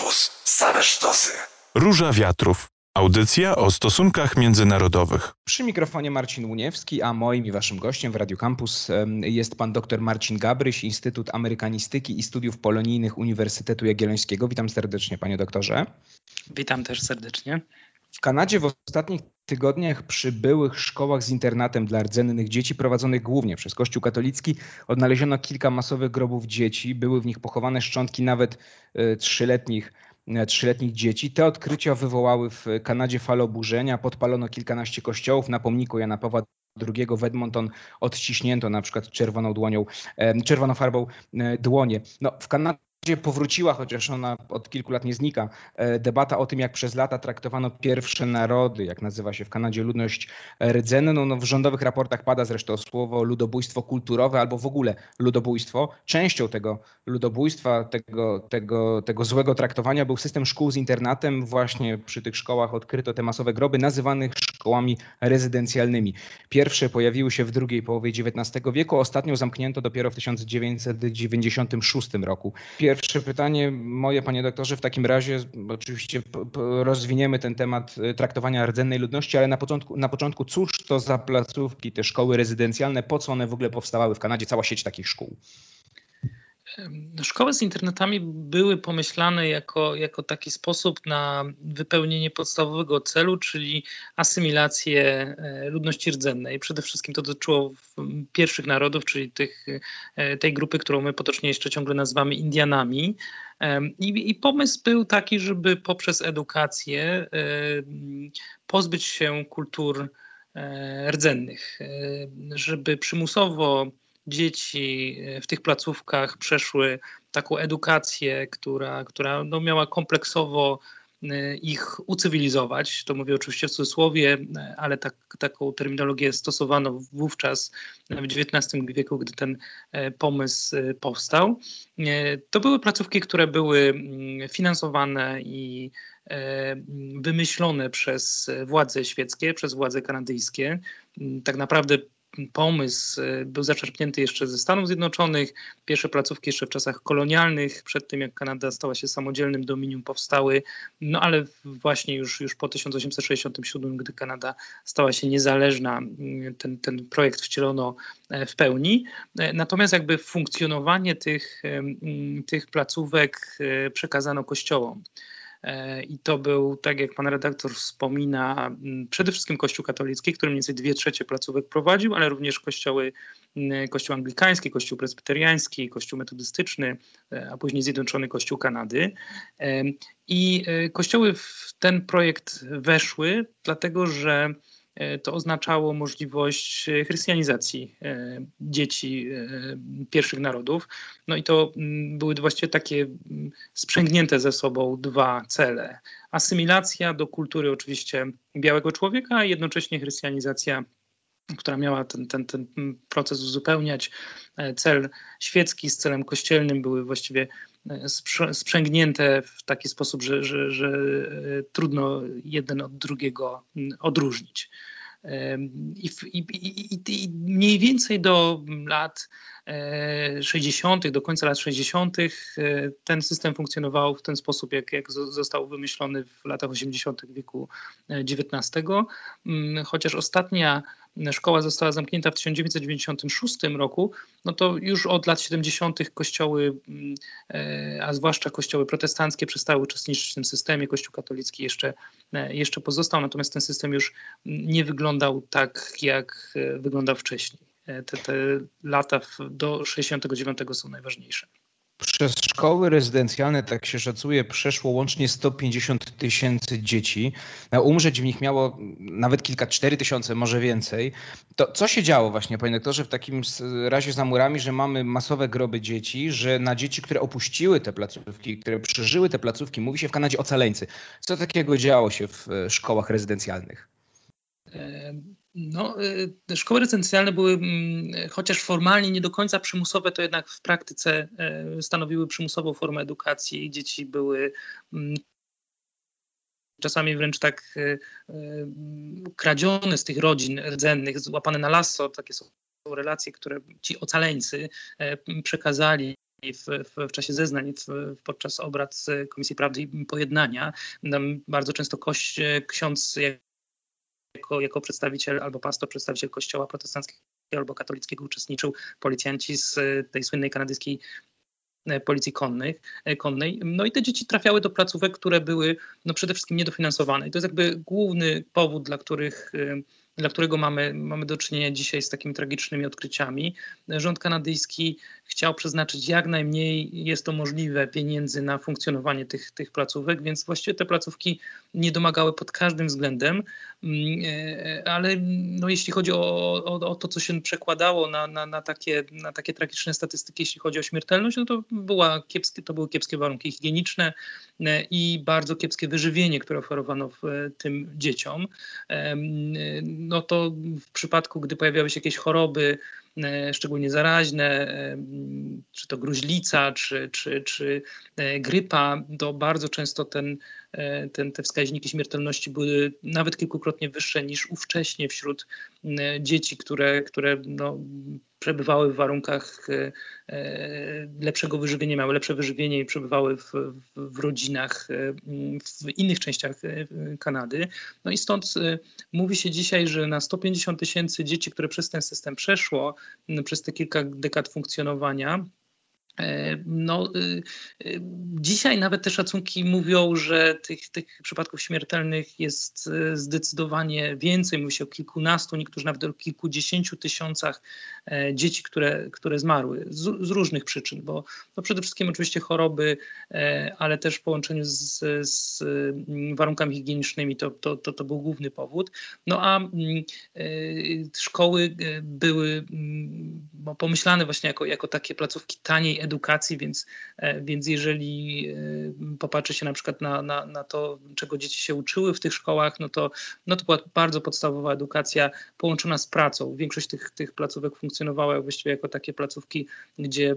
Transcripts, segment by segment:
Campus. Same sztosy. Róża Wiatrów. Audycja o stosunkach międzynarodowych. Przy mikrofonie Marcin Łuniewski, a moim i waszym gościem w Radio Campus jest pan dr Marcin Gabryś, Instytut Amerykanistyki i Studiów Polonijnych Uniwersytetu Jagiellońskiego. Witam serdecznie, panie doktorze. Witam też serdecznie. W Kanadzie w ostatnich tygodniach przy byłych szkołach z internatem dla rdzennych dzieci prowadzonych głównie przez Kościół katolicki odnaleziono kilka masowych grobów dzieci. Były w nich pochowane szczątki nawet e, trzyletnich e, trzyletnich dzieci. Te odkrycia wywołały w Kanadzie falę oburzenia. Podpalono kilkanaście kościołów. Na pomniku Jana Pawła II w Edmonton odciśnięto na przykład czerwoną dłonią, e, czerwoną farbą dłonie. No, w Kanadzie powróciła, chociaż ona od kilku lat nie znika, e, debata o tym, jak przez lata traktowano pierwsze narody, jak nazywa się w Kanadzie ludność rdzenną. No, w rządowych raportach pada zresztą słowo ludobójstwo kulturowe albo w ogóle ludobójstwo. Częścią tego ludobójstwa, tego, tego, tego złego traktowania był system szkół z internatem. Właśnie przy tych szkołach odkryto te masowe groby nazywanych szkołami rezydencjalnymi. Pierwsze pojawiły się w drugiej połowie XIX wieku, ostatnią zamknięto dopiero w 1996 roku pierwsze pytanie moje, panie doktorze, w takim razie oczywiście rozwiniemy ten temat y, traktowania rdzennej ludności, ale na początku, na początku cóż to za placówki, te szkoły rezydencjalne, po co one w ogóle powstawały w Kanadzie, cała sieć takich szkół? Szkoły z internetami były pomyślane jako, jako taki sposób na wypełnienie podstawowego celu, czyli asymilację e, ludności rdzennej. Przede wszystkim to dotyczyło pierwszych narodów, czyli tych, e, tej grupy, którą my potocznie jeszcze ciągle nazywamy Indianami. I, I, pomysł był taki, żeby poprzez edukację pozbyć się kultur e, rdzennych, żeby przymusowo dzieci e, w tych placówkach przeszły taką edukację, która, która no miała kompleksowo e, ich ucywilizować. To mówię oczywiście w cudzysłowie, e, ale tak, taką terminologię stosowano wówczas w XIX wieku, gdy ten pomysł powstał. To były placówki, które były mm, finansowane i wymyślone przez władze świeckie, przez władze kanadyjskie. Mm, tak naprawdę pomysł e, był zaczerpnięty jeszcze ze Stanów Zjednoczonych. Pierwsze placówki jeszcze w czasach kolonialnych, przed tym jak Kanada stała się samodzielnym dominium, powstały, no ale właśnie już, już po 1867, gdy Kanada stała się niezależna, ten, ten projekt wcielono e, w pełni. E, natomiast jakby funkcjonowanie tych, tych placówek przekazano kościołom. E, I to był, tak jak pan redaktor wspomina, przede wszystkim Kościół katolicki, który mniej więcej dwie trzecie placówek prowadził, ale również kościoły, Kościół anglikański, Kościół presbyteriański, Kościół metodystyczny, e, a później Zjednoczony Kościół Kanady. E, I kościoły w ten projekt weszły, dlatego że to oznaczało możliwość e, chrystianizacji e, dzieci pierwszych narodów. No i to mm, były właściwie takie mm, sprzęgnięte ze sobą dwa cele. Asymilacja do kultury oczywiście białego człowieka, a jednocześnie chrystianizacja która miała ten, ten, ten proces uzupełniać. Cel świecki z celem kościelnym były właściwie sprzęgnięte w taki sposób, że, że, że trudno jeden od drugiego odróżnić. I, i, i, I, mniej więcej do lat 60., e, do końca lat 60., e, ten system funkcjonował w ten sposób, jak, jak został wymyślony w latach 80. wieku XIX. E, mm, chociaż ostatnia szkoła została zamknięta w 1996 roku, no to już od lat 70. kościoły, mm, a zwłaszcza kościoły protestanckie, przestały uczestniczyć w tym systemie. Kościół katolicki jeszcze, jeszcze pozostał, natomiast ten system już nie wyglądał tak, jak wyglądał wcześniej. E, te, te lata do 69 są najważniejsze. Przez szkoły rezydencjalne, tak się szacuje, przeszło łącznie 150 tysięcy dzieci. Umrzeć w nich miało nawet kilka, cztery tysiące, może więcej. To co się działo właśnie, panie doktorze, w takim razie za murami, że mamy masowe groby dzieci, że na dzieci, które opuściły te placówki, które przeżyły te placówki, mówi się w Kanadzie ocaleńcy. Co takiego działo się w e, szkołach rezydencjalnych? No, y, szkoły rezydencjalne były, mm, chociaż formalnie nie do końca przymusowe, to jednak w praktyce e, stanowiły przymusową formę edukacji. Dzieci były mm, czasami wręcz tak e, e, kradzione z tych rodzin rdzennych, złapane na lasso. Takie są relacje, które ci ocaleńcy przekazali w, w, w, czasie zeznań w, podczas obrad Komisji Prawdy i Pojednania. Bardzo często kość, ksiądz jako, jako przedstawiciel albo pastor, przedstawiciel kościoła protestanckiego albo katolickiego uczestniczył, policjanci z tej słynnej kanadyjskiej e, policji konnych, e, konnej. No i te dzieci trafiały do placówek, które były no przede wszystkim niedofinansowane. I to jest jakby główny powód, dla których e, dla którego mamy, mamy do czynienia dzisiaj z takimi tragicznymi odkryciami. Rząd kanadyjski chciał przeznaczyć jak najmniej, jest to możliwe, pieniędzy na funkcjonowanie tych, tych placówek, więc właściwie te placówki nie domagały pod każdym względem, mm, e, ale no, jeśli chodzi o, o, o to, co się przekładało na, na, na, takie, na takie tragiczne statystyki, jeśli chodzi o śmiertelność, no to, była kiepskie, to były kiepskie warunki higieniczne i bardzo kiepskie wyżywienie, które oferowano e, tym dzieciom. No to w przypadku, gdy pojawiały się jakieś choroby, e, szczególnie zaraźne, e, czy to gruźlica, czy, czy, czy e, grypa, to bardzo często ten, ten, te wskaźniki śmiertelności były nawet kilkukrotnie wyższe niż ówcześnie wśród dzieci, które, które no, przebywały w warunkach e, e, lepszego wyżywienia, miały lepsze wyżywienie i przebywały w, w, rodzinach e, w innych częściach Kanady. No i stąd mówi się dzisiaj, że na 150 tysięcy dzieci, które przez ten system przeszło, przez te kilka dekad funkcjonowania, no, y, y, dzisiaj nawet te szacunki mówią, że tych, tych przypadków śmiertelnych jest y, zdecydowanie więcej. Mówi się o kilkunastu, niektórzy nawet o kilkudziesięciu tysiącach e, dzieci, które, które zmarły z, z różnych przyczyn, bo no przede wszystkim oczywiście choroby, e, ale też w połączeniu z, z mm, warunkami higienicznymi to, to, to, to, był główny powód. No a mm, szkoły były mm, pomyślane właśnie jako, jako takie placówki taniej edukacji, więc, e, więc jeżeli e, popatrzy się na przykład na, na, na to, czego dzieci się uczyły w tych szkołach, no to, no to była bardzo podstawowa edukacja połączona z pracą. Większość tych, tych placówek funkcjonowała właściwie jako takie placówki, gdzie e,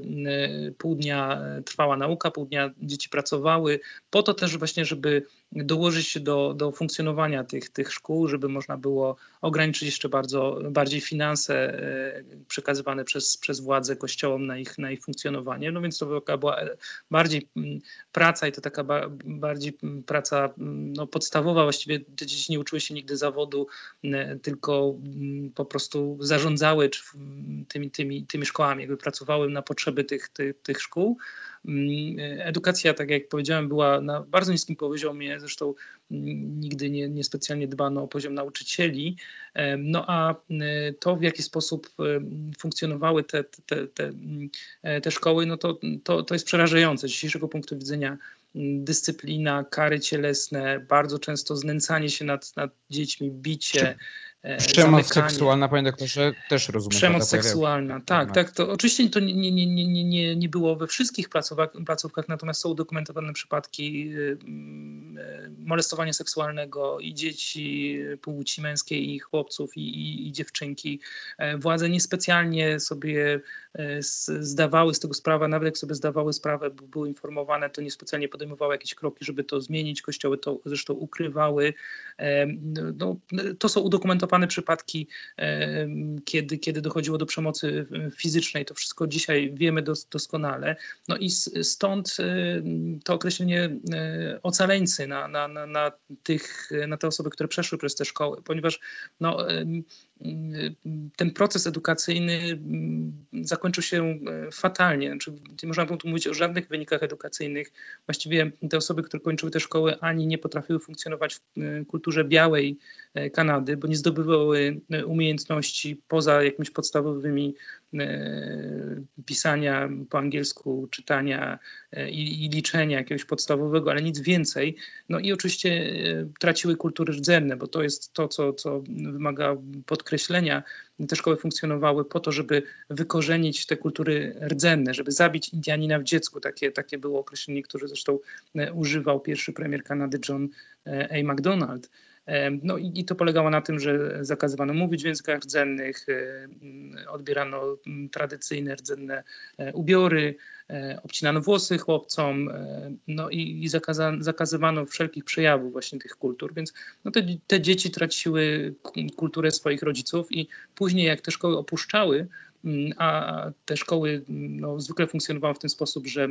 pół dnia trwała nauka, pół dnia dzieci pracowały, po to też właśnie, żeby dołożyć się do, do funkcjonowania tych, tych szkół, żeby można było ograniczyć jeszcze bardzo bardziej finanse przekazywane przez, przez władze kościołom na ich, na ich funkcjonowanie. No więc to taka była bardziej praca i to taka bardziej mm, praca no, podstawowa. Właściwie te dzieci nie uczyły się nigdy zawodu, tylko po prostu zarządzały tymi, tymi, tymi szkołami, jakby pracowały na potrzeby tych, tych, tych szkół. Mm, edukacja, tak jak powiedziałem, była na bardzo niskim poziomie, zresztą mm, nigdy nie, nie specjalnie dbano o poziom nauczycieli. No a y, to, w jaki sposób funkcjonowały te, te, te, mm, te szkoły, no to, to, to jest przerażające z dzisiejszego punktu widzenia dyscyplina, kary cielesne, bardzo często znęcanie się nad, nad dziećmi, bicie, E, Przemoc zamykanie. seksualna, panie doktorze, też rozumiem. Przemoc seksualna, tak, tak. To oczywiście to nie, nie, nie, nie, nie było we wszystkich placówkach, natomiast są udokumentowane przypadki y, molestowania seksualnego i dzieci płci męskiej, i chłopców, i, i, i dziewczynki. E, władze niespecjalnie sobie e, zdawały z tego sprawę, nawet jak sobie zdawały sprawę, były informowane, to niespecjalnie podejmowały jakieś kroki, żeby to zmienić. Kościoły to zresztą ukrywały. No, to są udokumentowane przypadki, kiedy, kiedy dochodziło do przemocy fizycznej. To wszystko dzisiaj wiemy dos, doskonale. No i stąd to określenie ocaleńcy na, na, na, na, tych, na te osoby, które przeszły przez te szkoły, ponieważ no, ten proces edukacyjny mm, zakończył się e, fatalnie. Znaczy, nie można tu mówić o żadnych wynikach edukacyjnych. Właściwie te osoby, które kończyły te szkoły, ani nie potrafiły funkcjonować w e, kulturze białej e, Kanady, bo nie zdobywały umiejętności poza jakimiś podstawowymi pisania po angielsku, czytania i, i liczenia jakiegoś podstawowego, ale nic więcej. No i oczywiście traciły kultury rdzenne, bo to jest to, co, co wymaga podkreślenia te szkoły funkcjonowały po to, żeby wykorzenić te kultury rdzenne, żeby zabić Indianina w dziecku. Takie, takie było określenie, które zresztą e, używał pierwszy premier Kanady John e, A. MacDonald. E, no i, i to polegało na tym, że zakazywano mówić w językach rdzennych, odbierano tradycyjne rdzenne ubiory, E, obcinano włosy chłopcom, e, no i, i zakaza, zakazywano wszelkich przejawów właśnie tych kultur, więc no te, te dzieci traciły kulturę swoich rodziców i później jak te szkoły opuszczały, a te szkoły no, zwykle funkcjonowały w ten sposób, że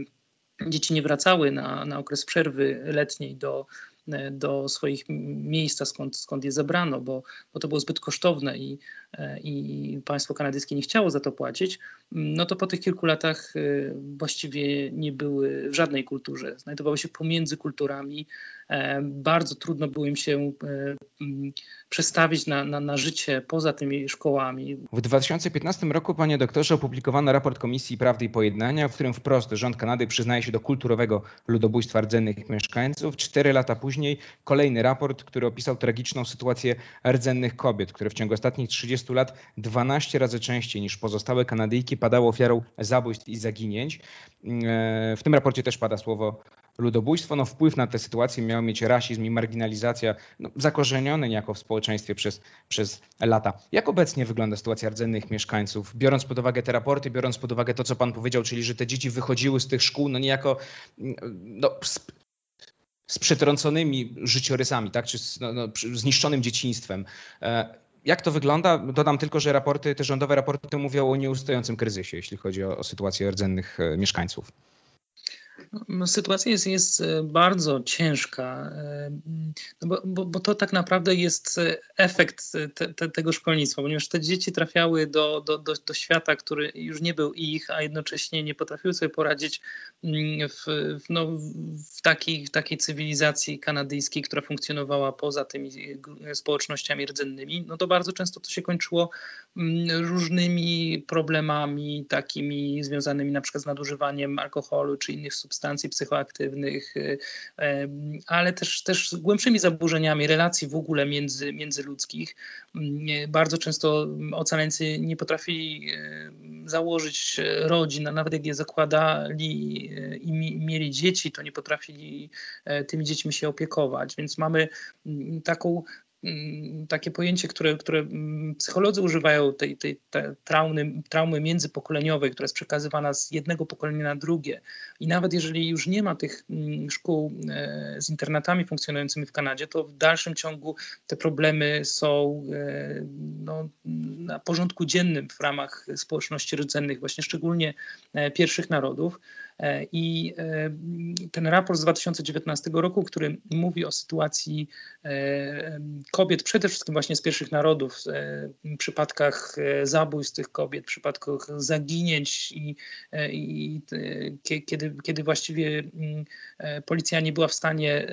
dzieci nie wracały na, na okres przerwy letniej do, E, do swoich miejsca, skąd, skąd je zebrano, bo, bo to było zbyt kosztowne i, e, i państwo kanadyjskie nie chciało za to płacić, no to po tych kilku latach e, właściwie nie były w żadnej kulturze. Znajdowały się pomiędzy kulturami. Bardzo trudno było im się przestawić na, na, na życie poza tymi szkołami. W 2015 roku, panie doktorze, opublikowano raport Komisji Prawdy i Pojednania, w którym wprost rząd Kanady przyznaje się do kulturowego ludobójstwa rdzennych mieszkańców. Cztery lata później kolejny raport, który opisał tragiczną sytuację rdzennych kobiet, które w ciągu ostatnich 30 lat 12 razy częściej niż pozostałe Kanadyjki padało ofiarą zabójstw i zaginięć. E, w tym raporcie też pada słowo ludobójstwo. No, wpływ na tę sytuację miał mieć rasizm i marginalizacja no, zakorzenione niejako w społeczeństwie przez, przez lata. Jak obecnie wygląda sytuacja rdzennych mieszkańców, biorąc pod uwagę te raporty, biorąc pod uwagę to, co pan powiedział, czyli że te dzieci wychodziły z tych szkół no niejako no, z, przetrąconymi życiorysami, tak, czy z no, no, zniszczonym dzieciństwem. E, jak to wygląda? Dodam tylko, że raporty, te rządowe raporty mówią o nieustającym kryzysie, jeśli chodzi o, o sytuację rdzennych e, mieszkańców. No, sytuacja jest, jest e, bardzo ciężka, e, no bo, bo, bo, to tak naprawdę jest e, efekt te, te, tego szkolnictwa, ponieważ te dzieci trafiały do, do, do, do, świata, który już nie był ich, a jednocześnie nie potrafiły sobie poradzić mm, w, w, no, w, takiej, w takiej cywilizacji kanadyjskiej, która funkcjonowała poza tymi społecznościami rdzennymi. No to bardzo często to się kończyło różnymi problemami takimi związanymi na przykład z nadużywaniem alkoholu czy innych substancji psychoaktywnych, y, ale też, też głębszymi zaburzeniami relacji w ogóle między, międzyludzkich. Mm, bardzo często ocaleńcy nie potrafili założyć rodzin, a nawet jak je zakładali y, i mieli dzieci, to nie potrafili tymi dziećmi się opiekować. Więc mamy mm, taką Mm, takie pojęcie, które, które mm, psycholodzy używają tej, tej, tej traumy, traumy międzypokoleniowej, która jest przekazywana z jednego pokolenia na drugie. I nawet jeżeli już nie ma tych mm, szkół e, z internatami funkcjonującymi w Kanadzie, to w dalszym ciągu te problemy są e, no, na porządku dziennym w ramach społeczności rdzennych, właśnie szczególnie e, pierwszych narodów. E, I e, ten raport z 2019 roku, który mówi o sytuacji e, kobiet, przede wszystkim właśnie z pierwszych narodów, przypadkach zabójstw tych kobiet, przypadkach zaginięć i, i kiedy, kiedy właściwie mm, policja nie była w stanie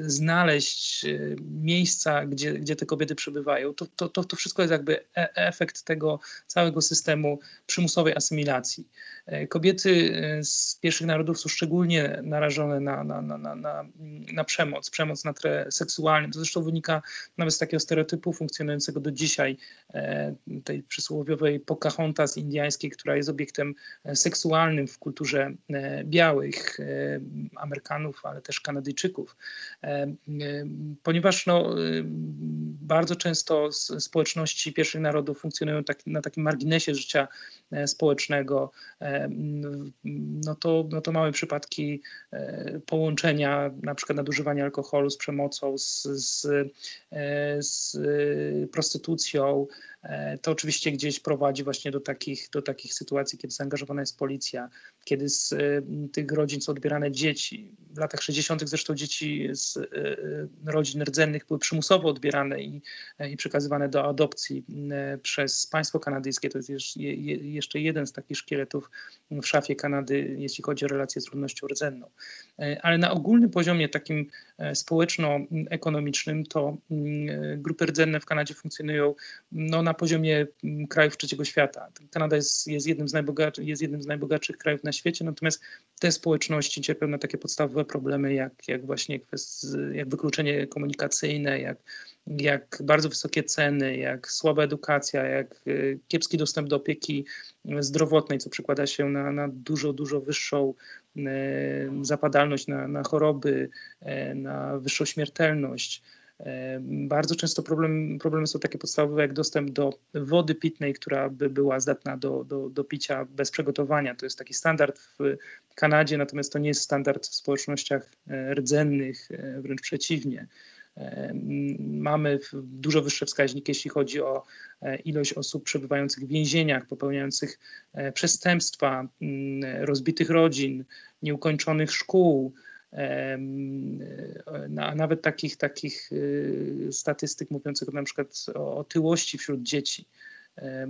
znaleźć miejsca, gdzie, gdzie te kobiety przebywają, to, to, to wszystko jest jakby efekt tego całego systemu przymusowej asymilacji. Kobiety z pierwszych narodów są szczególnie narażone na, na, na, na, na przemoc, przemoc na tle seksualnym. To zresztą wynika nawet z takiego stereotypu funkcjonującego do dzisiaj, e, tej przysłowiowej Pocahontas indiańskiej, która jest obiektem e, seksualnym w kulturze e, białych Amerykanów, ale też Kanadyjczyków. Ponieważ no, bardzo często społeczności pierwszych narodów funkcjonują tak, na takim marginesie życia społecznego, no to no to małe przypadki e, połączenia, na przykład nadużywania alkoholu z przemocą, z, z, e, z prostytucją, e, to oczywiście gdzieś prowadzi właśnie do takich, do takich sytuacji, kiedy zaangażowana jest policja, kiedy z tych rodzin są odbierane dzieci. W latach 60. zresztą dzieci z rodzin rdzennych były przymusowo odbierane i, i przekazywane do adopcji przez państwo kanadyjskie. To jest jeszcze jeden z takich szkieletów w szafie Kanady, jeśli chodzi o relacje z ludnością rdzenną. E, ale na ogólnym poziomie takim e, społeczno-ekonomicznym to e, grupy rdzenne w Kanadzie funkcjonują no, na poziomie mm, krajów trzeciego świata. Kanada jest, jest, jednym z jest jednym z najbogatszych krajów na świecie, natomiast te społeczności cierpią na takie podstawowe problemy jak, jak właśnie jak wykluczenie komunikacyjne, jak jak bardzo wysokie ceny, jak słaba edukacja, jak kiepski dostęp do opieki zdrowotnej, co przekłada się na, na dużo, dużo wyższą e, zapadalność na, na choroby, e, na wyższą śmiertelność. E, bardzo często problem, problemy są takie podstawowe jak dostęp do wody pitnej, która by była zdatna do, do, do picia bez przygotowania. To jest taki standard w Kanadzie, natomiast to nie jest standard w społecznościach rdzennych, wręcz przeciwnie. Mamy dużo wyższe wskaźniki, jeśli chodzi o ilość osób przebywających w więzieniach, popełniających przestępstwa, rozbitych rodzin, nieukończonych szkół, a nawet takich, takich y, statystyk mówiących na przykład o otyłości wśród dzieci.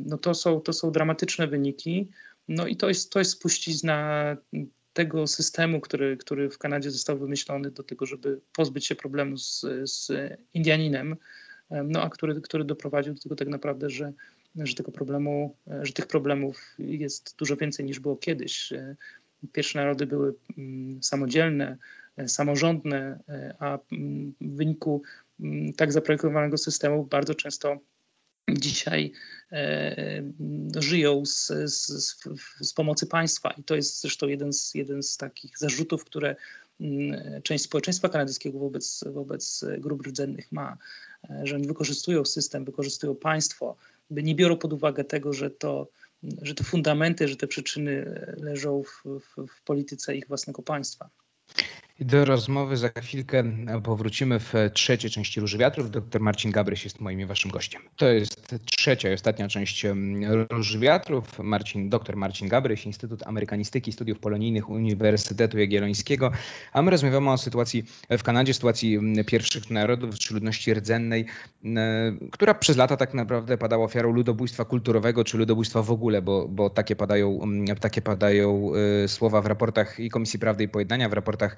No to są, to są dramatyczne wyniki. No i to jest, to jest spuścizna tego systemu, który, który w Kanadzie został wymyślony do tego, żeby pozbyć się problemu z, z Indianinem, no a który, który doprowadził do tego tak naprawdę, że, że tego problemu, że tych problemów jest dużo więcej niż było kiedyś. Pierwsze narody były mm, samodzielne, e, samorządne, e, a mm, w wyniku mm, tak zaprojektowanego systemu bardzo często dzisiaj e, żyją z, z, z, pomocy państwa. I to jest zresztą jeden z, jeden z takich zarzutów, które część społeczeństwa kanadyjskiego wobec, wobec grup rdzennych ma, że wykorzystują system, wykorzystują państwo, by nie biorą pod uwagę tego, że to że te fundamenty, że te przyczyny leżą w, w, w polityce ich własnego państwa. Do rozmowy za chwilkę powrócimy w trzeciej części Róży Wiatrów. Dr Marcin Gabryś jest moim i waszym gościem. To jest trzecia i ostatnia część Róży Wiatrów. Marcin, dr Marcin Gabryś, Instytut Amerykanistyki i Studiów Polonijnych Uniwersytetu Jagiellońskiego. A my rozmawiamy o sytuacji w Kanadzie, sytuacji pierwszych narodów, czy ludności rdzennej, która przez lata tak naprawdę padała ofiarą ludobójstwa kulturowego, czy ludobójstwa w ogóle, bo, bo takie padają, takie padają e, słowa w raportach i Komisji Prawdy i Pojednania, w raportach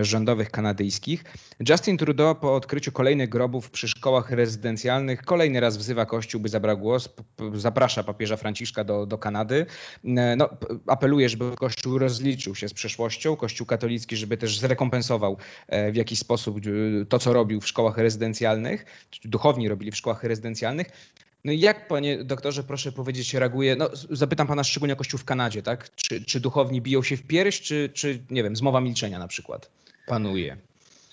rządowych kanadyjskich. Justin Trudeau po odkryciu kolejnych grobów przy szkołach rezydencjalnych kolejny raz wzywa Kościół, by zabrał głos, zaprasza papieża Franciszka do, do Kanady. E, no, apeluje, żeby Kościół rozliczył się z przeszłością, Kościół katolicki, żeby też zrekompensował e, w jakiś sposób to, co robił w szkołach rezydencjalnych, duchowni robili w szkołach rezydencjalnych. No i jak, panie doktorze, proszę powiedzieć, reaguje, no zapytam pana szczególnie o Kościół w Kanadzie, tak? Czy, czy duchowni biją się w pierś, czy, czy nie wiem, zmowa milczenia na przykład panuje?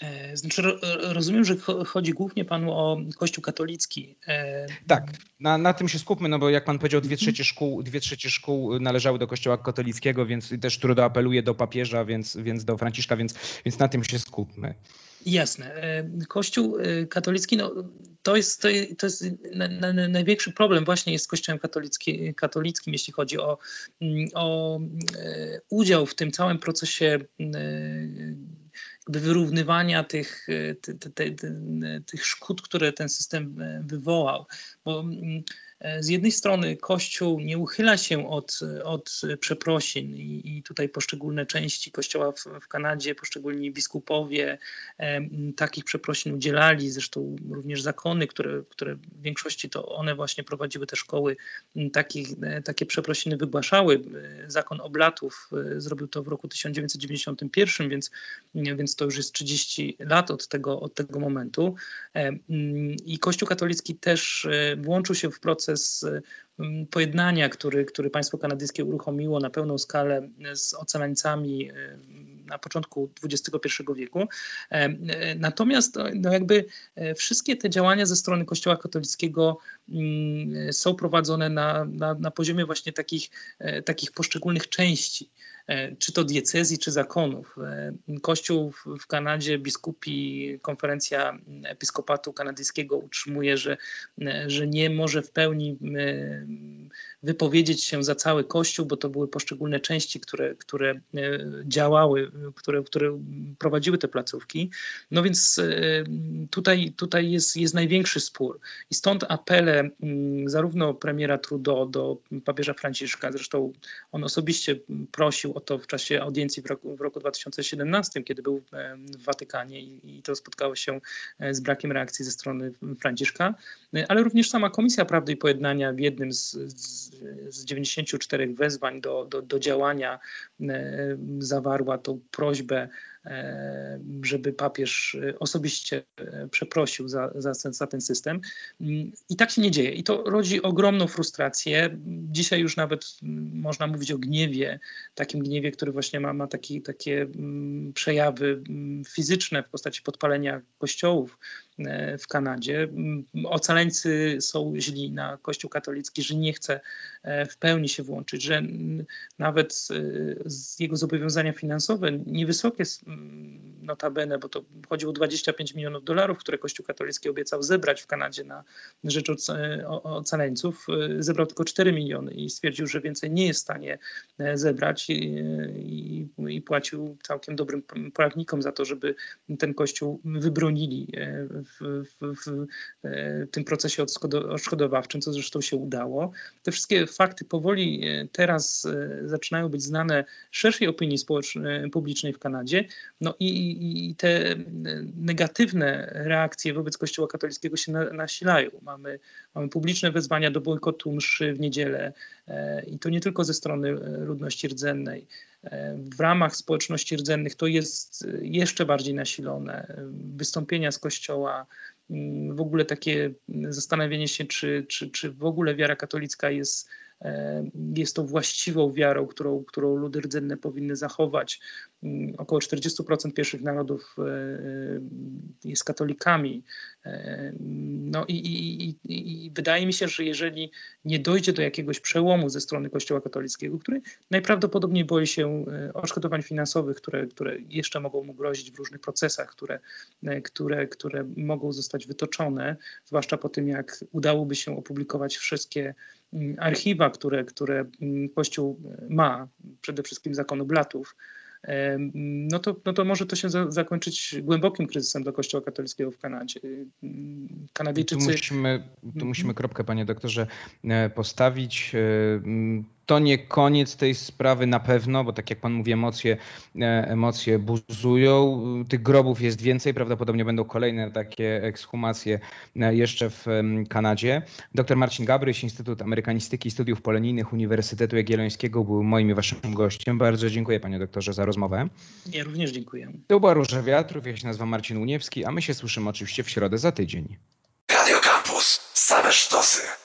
E, znaczy, rozumiem, że chodzi głównie panu o Kościół katolicki. E, tak, na, na tym się skupmy, no bo jak pan powiedział, dwie trzecie szkół, dwie trzecie szkół należały do Kościoła katolickiego, więc też Trudeau apeluje do papieża, więc, więc do Franciszka, więc, więc na tym się skupmy. Jasne. E, Kościół katolicki, no, to jest, to jest na, na, największy problem właśnie jest z Kościołem katolicki, katolickim, jeśli chodzi o, mm, o udział w tym całym procesie wyrównywania tych, te, te, tych szkód, które ten system wywołał. Bo mm, E, z jednej strony Kościół nie uchyla się od, od przeprosin i, i tutaj poszczególne części Kościoła w, w Kanadzie, poszczególni biskupowie e, takich przeprosin udzielali, zresztą również zakony, które, które w większości to one właśnie prowadziły te szkoły, takich, e, takie przeprosiny wygłaszały. Zakon Oblatów zrobił to w roku 1991, więc, więc to już jest 30 lat od tego, od tego momentu. I Kościół katolicki też włączył się w proces proces mm, pojednania, który, który państwo kanadyjskie uruchomiło na pełną skalę z ocalańcami y, na początku XXI wieku. E, e, natomiast no jakby e, wszystkie te działania ze strony Kościoła katolickiego mm, są prowadzone na, na, na poziomie właśnie takich, takich poszczególnych części. E, czy to diecezji, czy zakonów. E, Kościół w Kanadzie, biskupi, konferencja episkopatu kanadyjskiego utrzymuje, że, e, że nie może w pełni wypowiedzieć się za cały Kościół, bo to były poszczególne części, które, które działały, które, które prowadziły te placówki. No więc tutaj, tutaj jest, jest największy spór. I stąd apele zarówno premiera Trudeau do papieża Franciszka, zresztą on osobiście prosił o to w czasie audiencji w roku, w roku 2017, kiedy był w Watykanie i, to spotkało się e, z brakiem reakcji ze strony Franciszka, e, ale również sama Komisja Prawdy i Pojednania w jednym z, z, z 94 wezwań do, do, do działania e, zawarła tą prośbę żeby papież e, osobiście e, przeprosił za, za, za, ten system. Mm, I tak się nie dzieje. I to rodzi ogromną frustrację. Dzisiaj już nawet mm, można mówić o gniewie, takim gniewie, który właśnie ma, ma taki, takie mm, przejawy fizyczne w postaci podpalenia kościołów w Kanadzie. Ocaleńcy są źli na Kościół katolicki, że nie chce w pełni się włączyć, że nawet jego zobowiązania finansowe niewysokie notabene, bo to chodziło o 25 milionów dolarów, które Kościół katolicki obiecał zebrać w Kanadzie na rzecz ocaleńców, zebrał tylko 4 miliony i stwierdził, że więcej nie jest w stanie zebrać i, i, i płacił całkiem dobrym prawnikom za to, żeby ten Kościół wybronili w, w, w, w tym procesie odszkodowawczym, co zresztą się udało. Te wszystkie fakty powoli teraz zaczynają być znane szerszej opinii publicznej w Kanadzie. No i, i te negatywne reakcje wobec Kościoła katolickiego się nasilają. Mamy, mamy publiczne wezwania do bojkotu mszy w niedzielę e, i to nie tylko ze strony e, ludności rdzennej. E, w ramach społeczności rdzennych to jest jeszcze bardziej nasilone. Wystąpienia z Kościoła, w ogóle takie zastanawianie się, czy, czy, czy w ogóle wiara katolicka jest jest to właściwą wiarą, którą, którą ludy rdzenne powinny zachować. Mm, około 40% pierwszych narodów e, e, jest katolikami. No i, i, i, i, wydaje mi się, że jeżeli nie dojdzie do jakiegoś przełomu ze strony Kościoła katolickiego, który najprawdopodobniej boi się odszkodowań finansowych, które, które jeszcze mogą mu grozić w różnych procesach, które, które, które mogą zostać wytoczone, zwłaszcza po tym, jak udałoby się opublikować wszystkie mm, archiwa, które, które mm, Kościół ma, przede wszystkim zakonu blatów, no to, no to może to się za, zakończyć głębokim kryzysem dla Kościoła katolickiego w Kanadzie. Kanadyjczycy... Tu musimy, tu mhm. musimy kropkę, panie doktorze, e, postawić. To nie koniec tej sprawy na pewno, bo tak jak pan mówi, emocje, e, emocje buzują. Tych grobów jest więcej, prawdopodobnie będą kolejne takie ekshumacje e, jeszcze w Kanadzie. Dr Marcin Gabryś, Instytut Amerykanistyki i Studiów Polonijnych Uniwersytetu Jagiellońskiego był moim i waszym gościem. Bardzo dziękuję panie doktorze za rozmowę. Ja również dziękuję. To była Róża Wiatrów, ja się nazywam Marcin Uniewski, a my się słyszymy oczywiście w środę za tydzień. Radio Campus, same sztosy.